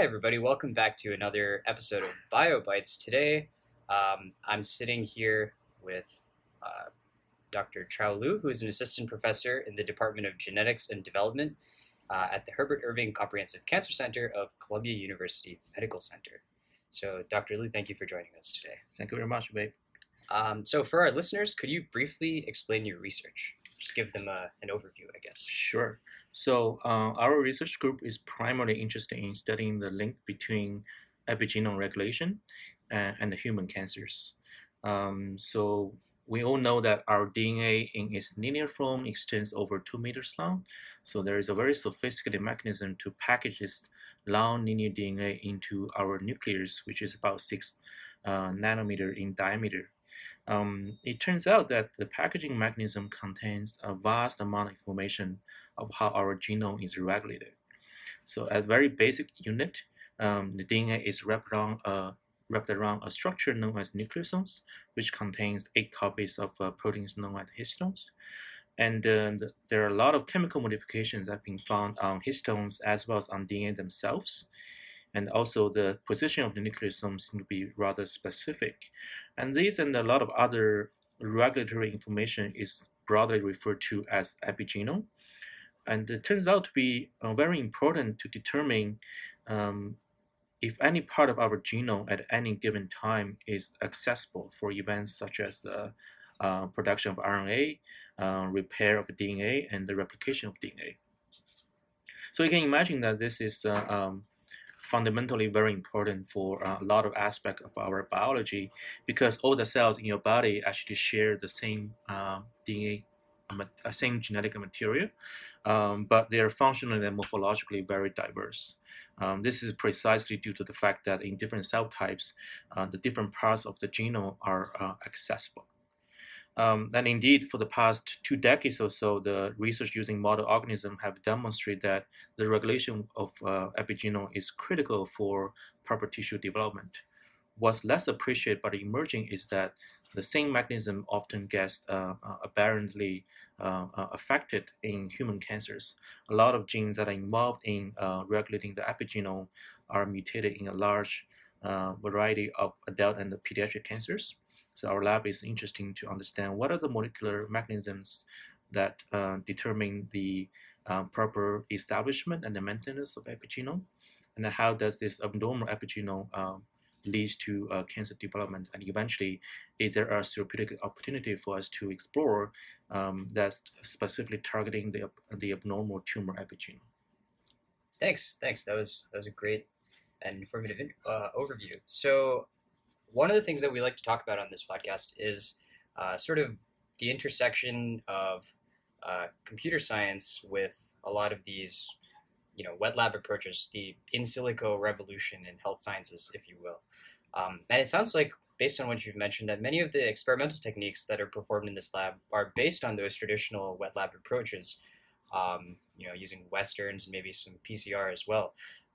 Hi, everybody. Welcome back to another episode of BioBytes. Today, um, I'm sitting here with uh, Dr. Chao Lu, who is an assistant professor in the Department of Genetics and Development uh, at the Herbert Irving Comprehensive Cancer Center of Columbia University Medical Center. So, Dr. Lu, thank you for joining us today. Thank you very much, babe. Um, so, for our listeners, could you briefly explain your research? Just give them a, an overview, I guess. Sure. So, uh, our research group is primarily interested in studying the link between epigenome regulation and, and the human cancers. Um, so, we all know that our DNA in its linear form extends over two meters long. So, there is a very sophisticated mechanism to package this long linear DNA into our nucleus, which is about six uh, nanometer in diameter. Um, it turns out that the packaging mechanism contains a vast amount of information of how our genome is regulated. So, at very basic unit, um, the DNA is wrapped around a wrapped around a structure known as nucleosomes, which contains eight copies of uh, proteins known as histones. And uh, there are a lot of chemical modifications that have been found on histones as well as on DNA themselves. And also, the position of the nucleosomes seem to be rather specific. And these and a lot of other regulatory information is broadly referred to as epigenome. And it turns out to be uh, very important to determine um, if any part of our genome at any given time is accessible for events such as the uh, production of RNA, uh, repair of DNA, and the replication of DNA. So you can imagine that this is uh, um, fundamentally very important for uh, a lot of aspects of our biology because all the cells in your body actually share the same uh, DNA, same genetic material, um, but they are functionally and morphologically very diverse. Um, this is precisely due to the fact that in different cell types, uh, the different parts of the genome are uh, accessible. Um, and indeed, for the past two decades or so, the research using model organisms have demonstrated that the regulation of uh, epigenome is critical for proper tissue development. What's less appreciated but emerging is that the same mechanism often gets uh, uh, aberrantly uh, uh, affected in human cancers. A lot of genes that are involved in uh, regulating the epigenome are mutated in a large uh, variety of adult and pediatric cancers. So our lab is interesting to understand what are the molecular mechanisms that determine the um, proper establishment and the maintenance of epigenome, and how does this abnormal epigenome um, leads to uh, cancer development, and eventually, is there a therapeutic opportunity for us to explore um, that's specifically targeting the the abnormal tumor epigenome? Thanks, thanks. That was that was a great and informative uh, overview. So one of the things that we like to talk about on this podcast is uh, sort of the intersection of uh, computer science with a lot of these, you know, wet lab approaches, the in silico revolution in health sciences, if you will. Um, and it sounds like, based on what you've mentioned, that many of the experimental techniques that are performed in this lab are based on those traditional wet lab approaches. Um, you know, using westerns and maybe some PCR as well.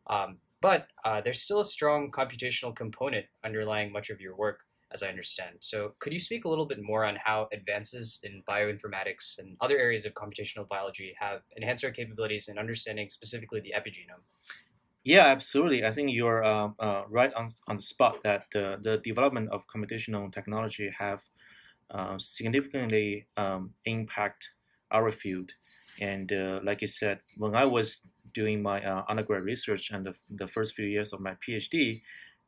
Um, but uh, there's still a strong computational component underlying much of your work, as I understand. So, could you speak a little bit more on how advances in bioinformatics and other areas of computational biology have enhanced our capabilities in understanding specifically the epigenome? Yeah, absolutely. I think you're uh, uh, right on, on the spot that uh, the development of computational technology have uh, significantly um, impact our field. And uh, like you said, when I was doing my uh, undergrad research and the, the first few years of my PhD,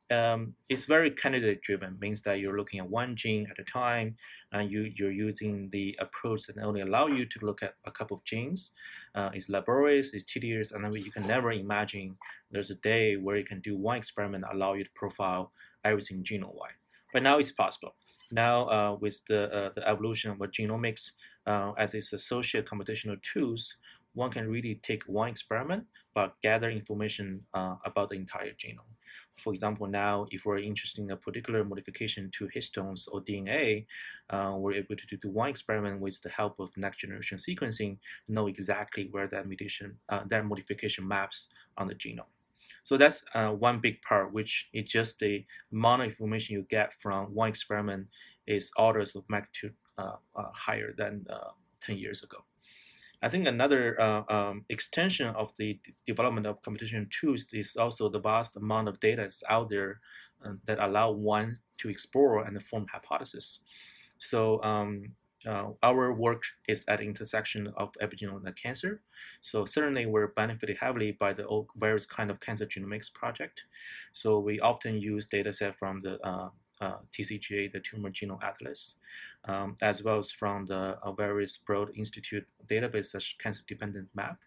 um, it's very candidate driven, means that you're looking at one gene at a time and you, you're using the approach that only allow you to look at a couple of genes. Uh, it's laborious, it's tedious, and you can never imagine there's a day where you can do one experiment allow you to profile everything genome-wide. But now it's possible. Now, uh, with the, uh, the evolution of genomics uh, as its associated computational tools, one can really take one experiment but gather information uh, about the entire genome. For example, now if we're interested in a particular modification to histones or DNA, uh, we're able to do one experiment with the help of next generation sequencing, know exactly where that mutation, uh, that modification maps on the genome. So that's uh, one big part, which is just the amount of information you get from one experiment is orders of magnitude uh, uh, higher than uh, 10 years ago. I think another uh, um, extension of the development of computation tools is also the vast amount of data that's out there uh, that allow one to explore and form hypotheses. So um, uh, our work is at intersection of epigenome and cancer. So certainly we're benefited heavily by the various kind of cancer genomics project. So we often use data set from the uh, TCGA, the Tumor Genome Atlas, um, as well as from the uh, various Broad Institute database such Cancer Dependent Map.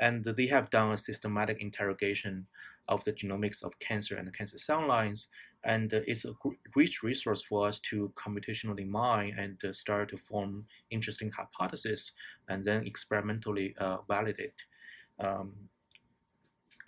And they have done a systematic interrogation of the genomics of cancer and cancer cell lines. And uh, it's a rich resource for us to computationally mine and uh, start to form interesting hypotheses and then experimentally uh, validate. Um,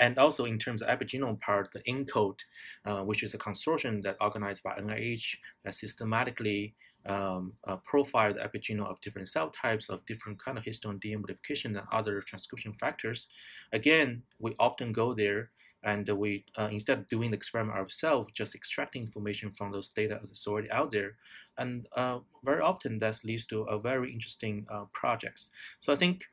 and also in terms of epigenome part, the ENCODE, uh, which is a consortium that organized by NIH that systematically um, uh, profile the epigenome of different cell types, of different kind of histone DNA modification and other transcription factors. Again, we often go there and we uh, instead of doing the experiment ourselves, just extracting information from those data that's already out there, and uh, very often that leads to a very interesting uh, projects. So I think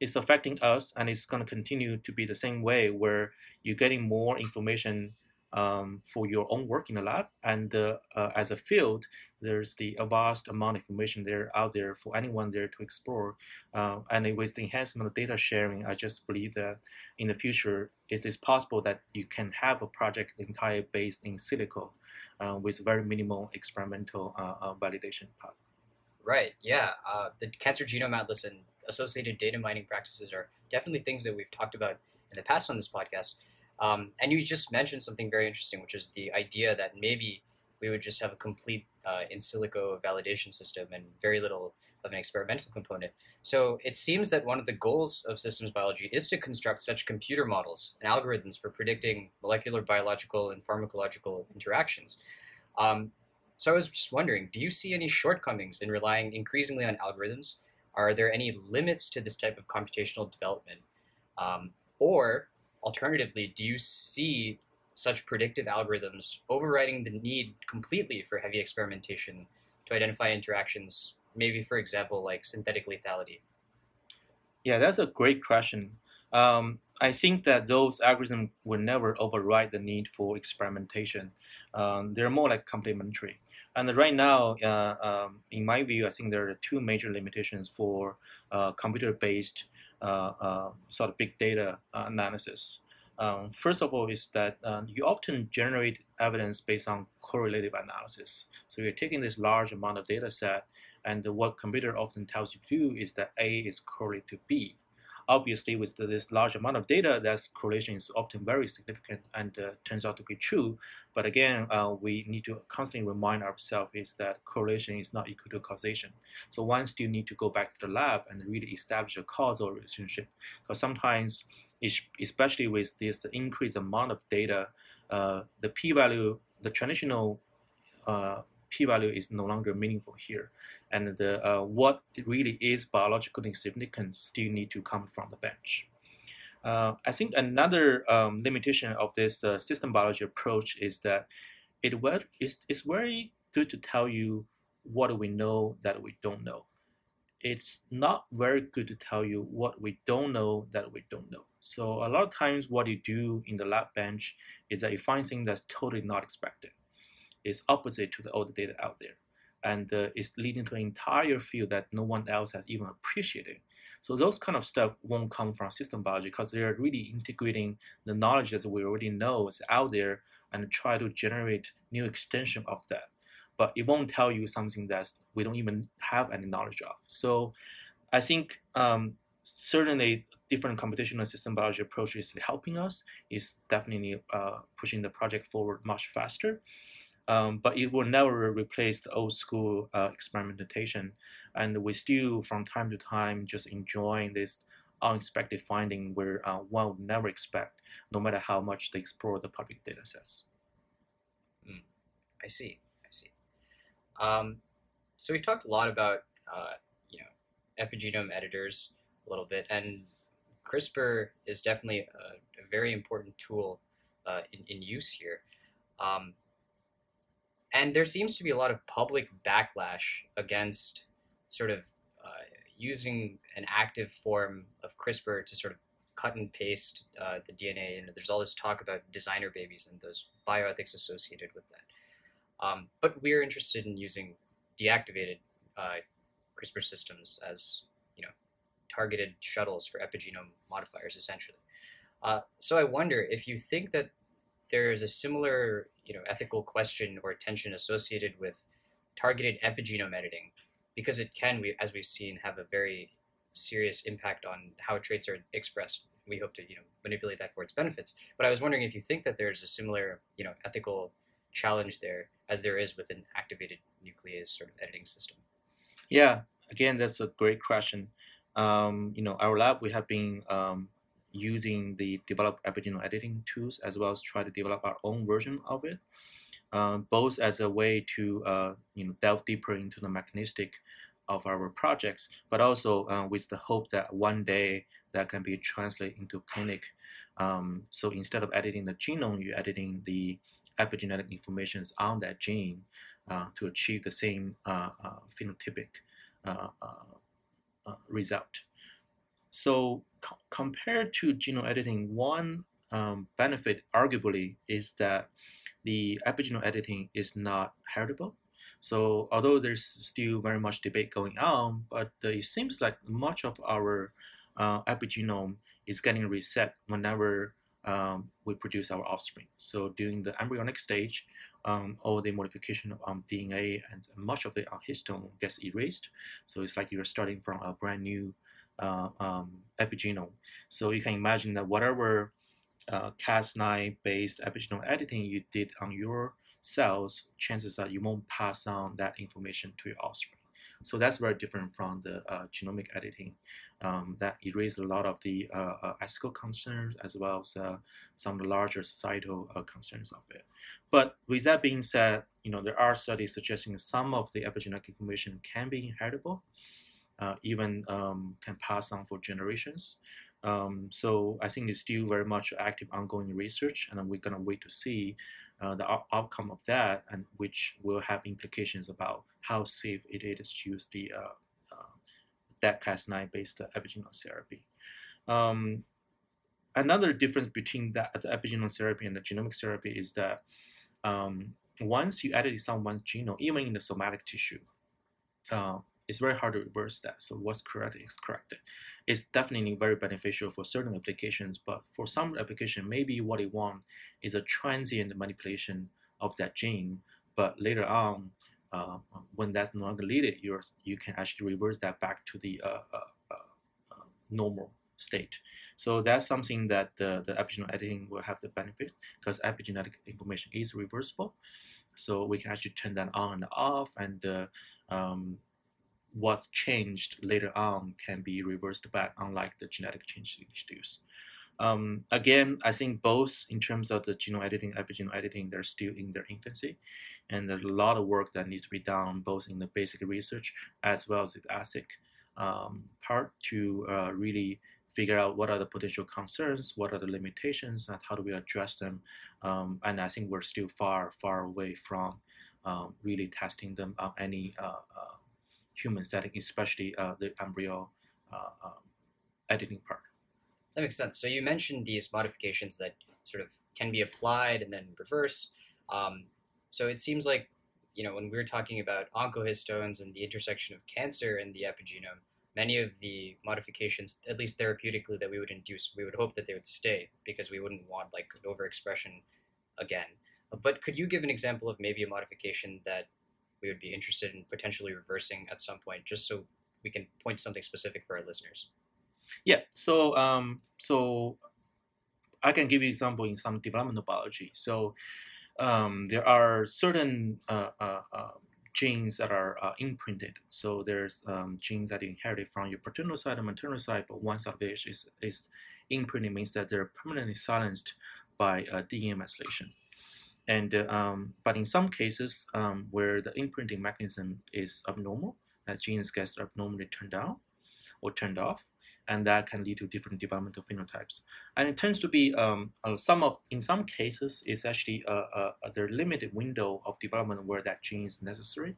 it's affecting us and it's going to continue to be the same way where you're getting more information um, for your own work in the lab. And uh, uh, as a field there's the vast amount of information there out there for anyone there to explore. Uh, and with the enhancement of data sharing i just believe that in the future it is possible that you can have a project entire based in silico uh, with very minimal experimental uh, uh, validation part. Right. Yeah. The cancer genome atlas and associated data mining practices are definitely things that we've talked about in the past on this podcast. Um, and you just mentioned something very interesting, which is the idea that maybe we would just have a complete uh, in silico validation system and very little of an experimental component. So it seems that one of the goals of systems biology is to construct such computer models and algorithms for predicting molecular, biological, and pharmacological interactions. Um, so I was just wondering, do you see any shortcomings in relying increasingly on algorithms are there any limits to this type of computational development? Um, or alternatively, do you see such predictive algorithms overriding the need completely for heavy experimentation to identify interactions, maybe, for example, like synthetic lethality? Yeah, that's a great question. Um, I think that those algorithms will never override the need for experimentation. Um, they're more like complementary. And right now, uh, um, in my view, I think there are two major limitations for uh, computer-based uh, uh sort of big data analysis. Um, first of all, is that uh, you often generate evidence based on correlative analysis. So you're taking this large amount of data set, and what computer often tells you to do is that A is correlated to B obviously with this large amount of data, that correlation is often very significant and uh, turns out to be true. But again, uh, we need to constantly remind ourselves is that correlation is not equal to causation. So one still need to go back to the lab and really establish a causal relationship. Because sometimes, especially with this increased amount of data, uh, the p-value, the traditional uh, p-value is no longer meaningful here and the, uh, what really is biologically significant still need to come from the bench. Uh, I think another um, limitation of this uh, system biology approach is that it is it's very good to tell you what we know that we don't know. It's not very good to tell you what we don't know that we don't know. So a lot of times what you do in the lab bench is that you find things that's totally not expected. It's opposite to the old data out there and uh, it's leading to an entire field that no one else has even appreciated. So those kind of stuff won't come from system biology because they're really integrating the knowledge that we already know is out there and try to generate new extension of that. But it won't tell you something that we don't even have any knowledge of. So I think um, certainly different computational system biology approach is helping us, is definitely uh, pushing the project forward much faster. Um, but it will never replace the old school uh, experimentation. And we still, from time to time, just enjoying this unexpected finding where uh, one would never expect, no matter how much they explore the public data sets. Mm, I see. I see. Um, so we've talked a lot about, uh, you know, epigenome editors a little bit, and CRISPR is definitely a, a very important tool uh, in, in use here. Um, and there seems to be a lot of public backlash against sort of uh, using an active form of CRISPR to sort of cut and paste uh, the DNA, and there's all this talk about designer babies and those bioethics associated with that. Um, but we're interested in using deactivated uh, CRISPR systems as you know targeted shuttles for epigenome modifiers, essentially. Uh, so I wonder if you think that there is a similar you know ethical question or tension associated with targeted epigenome editing because it can, we, as we've seen, have a very serious impact on how traits are expressed. We hope to, you know, manipulate that for its benefits. But I was wondering if you think that there's a similar, you know, ethical challenge there as there is with an activated nuclease sort of editing system. Yeah, again, that's a great question. Um, you know, our lab we have been um, using the developed epigenome editing tools as well as try to develop our own version of it. Um, both as a way to uh, you know delve deeper into the mechanistic of our projects, but also uh, with the hope that one day that can be translated into clinic. Um, so instead of editing the genome, you're editing the epigenetic informations on that gene uh, to achieve the same uh, uh, phenotypic uh, result. So co- compared to genome editing, one um, benefit arguably is that the epigenome editing is not heritable. So although there's still very much debate going on, but it seems like much of our uh, epigenome is getting reset whenever um, we produce our offspring. So during the embryonic stage, um, all the modification of um, DNA and much of the histone gets erased. So it's like you're starting from a brand new uh, um, epigenome. So you can imagine that whatever uh, Cas9 based epigenome editing you did on your cells, chances are you won't pass on that information to your offspring. So that's very different from the uh, genomic editing um, that erases a lot of the uh, uh, ethical concerns as well as uh, some of the larger societal uh, concerns of it. But with that being said, you know there are studies suggesting some of the epigenetic information can be inheritable, even um, can pass on for generations. Um, so I think it's still very much active, ongoing research, and we're gonna wait to see uh, the outcome of that, and which will have implications about how safe it is to use the uh, uh, Cas9 based epigenome therapy. Um, another difference between that the epigenome therapy and the genomic therapy is that um, once you edit someone's genome, even in the somatic tissue, uh, it's very hard to reverse that. So what's correct is corrected. It's definitely very beneficial for certain applications, but for some application, maybe what you want is a transient manipulation of that gene, but later on, uh, when that's no longer needed, you you can actually reverse that back to the uh, uh, uh, uh, normal state. So that's something that the, the epigenetic editing will have the benefit because epigenetic information is reversible. So we can actually turn that on and off, and uh, um, what's changed later on can be reversed back, unlike the genetic change introduced. Um, again, I think both in terms of the genome editing, epigenome editing, they're still in their infancy, and there's a lot of work that needs to be done both in the basic research as well as the ASIC um, part to uh, really figure out what are the potential concerns, what are the limitations, and how do we address them. Um, and I think we're still far, far away from um, really testing them on any uh, uh, human setting, especially uh, the embryo uh, um, editing part. That makes sense. So you mentioned these modifications that sort of can be applied and then reversed. Um, so it seems like, you know, when we are talking about oncohistones and the intersection of cancer and the epigenome, many of the modifications, at least therapeutically, that we would induce, we would hope that they would stay because we wouldn't want like overexpression again. But could you give an example of maybe a modification that we would be interested in potentially reversing at some point, just so we can point something specific for our listeners. Yeah. So um, so I can give you example in some developmental biology. So um, there are certain uh, uh, uh, genes that are uh, imprinted. So there's um, genes that you inherited from your paternal side and maternal side, but one side of it is, is imprinted means that they're permanently silenced by uh, DNA methylation. And um, but in some cases um, where the imprinting mechanism is abnormal, that genes get abnormally turned on or turned off, and that can lead to different developmental phenotypes. And it tends to be um, some of in some cases it's actually a, a, a, limited window of development where that gene is necessary.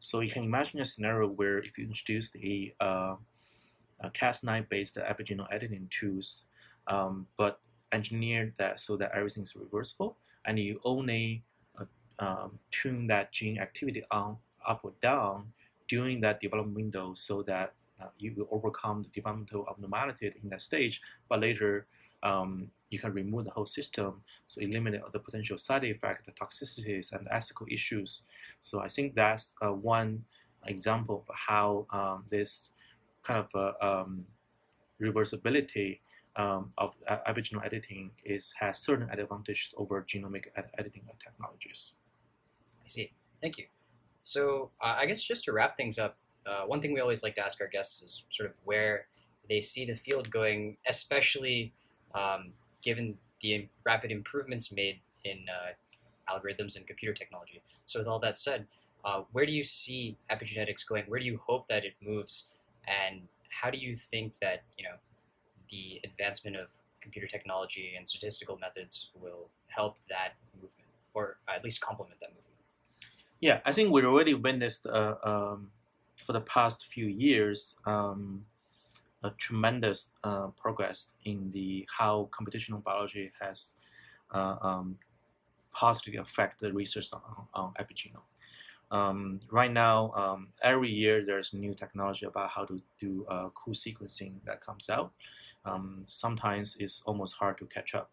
So you can imagine a scenario where if you introduce a, uh, a Cas9 based epigenome editing tools, um, but engineer that so that everything is reversible, and you only uh, um, tune that gene activity on up or down during that development window so that uh, you will overcome the developmental abnormality in that stage, but later um, you can remove the whole system, so eliminate the potential side effect, the toxicities, and ethical issues. So I think that's uh, one example of how um, this kind of uh, um, reversibility um, of epigenome editing is has certain advantages over genomic ed- editing technologies. I see. Thank you. So uh, I guess just to wrap things up, uh, one thing we always like to ask our guests is sort of where they see the field going, especially um, given the rapid improvements made in uh, algorithms and computer technology. So, with all that said, uh, where do you see epigenetics going? Where do you hope that it moves? And how do you think that you know the advancement of computer technology and statistical methods will help that movement, or at least complement that movement? Yeah, I think we already witnessed uh, um, for the past few years um, a tremendous uh, progress in the how computational biology has uh, um, positively affected the research on, on epigenome. Um, right now, um, every year there's new technology about how to do uh, cool sequencing that comes out. Um, sometimes it's almost hard to catch up.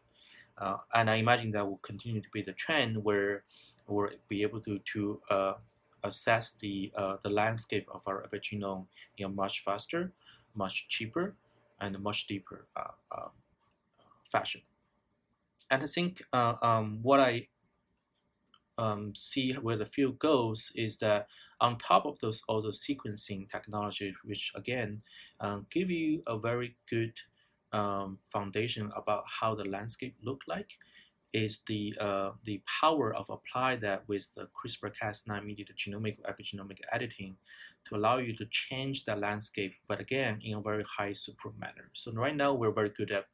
Uh, and I imagine that will continue to be the trend where we'll be able to, to uh, assess the, uh, the landscape of our epigenome in a much faster much cheaper and much deeper uh, uh, fashion. And I think um, what I um, see where the field goes is that on top of those those sequencing technology, which again um, give you a very good um, foundation about how the landscape look like, is the uh, the power of apply that with the CRISPR-Cas9 mediated genomic epigenomic editing to allow you to change the landscape, but again in a very high throughput manner. So right now we're very good at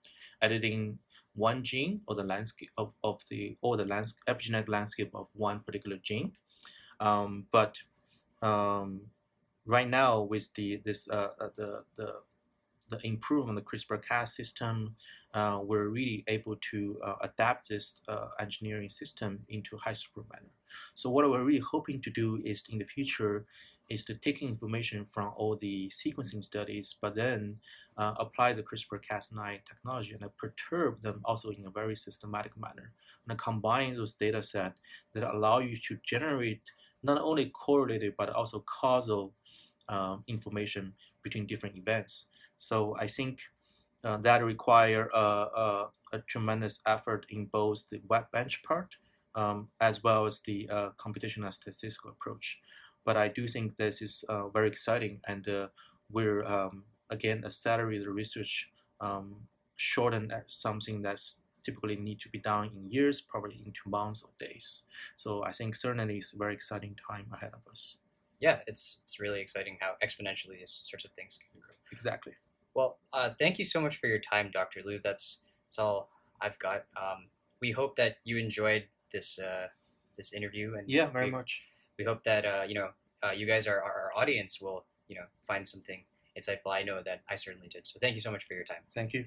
editing one gene or the landscape of, of the or the lands, epigenetic landscape of one particular gene. Um, but um, right now with the this uh, uh the the the improvement of the CRISPR-Cas system, uh, we're really able to uh, adapt this uh, engineering system into high throughput manner. So what we're really hoping to do is in the future is to take information from all the sequencing studies, but then uh, apply the CRISPR-Cas9 technology and perturb them also in a very systematic manner, and combine those data set that allow you to generate not only correlated but also causal um, information between different events. So I think uh, that require a, a, a, tremendous effort in both the wet bench part um, as well as the uh, computational statistical approach. But I do think this is uh, very exciting, and uh, we're um, again accelerating the research um, shorten something that's typically need to be done in years, probably into months or days. So I think certainly it's a very exciting time ahead of us. Yeah, it's it's really exciting how exponentially these sorts of things can grow. Exactly. Well, uh, thank you so much for your time, Dr. Liu. That's that's all I've got. Um, we hope that you enjoyed this uh, this interview, and yeah, very we, much. We hope that uh, you know uh, you guys, our, our audience, will you know find something insightful. I know that I certainly did. So thank you so much for your time. Thank you.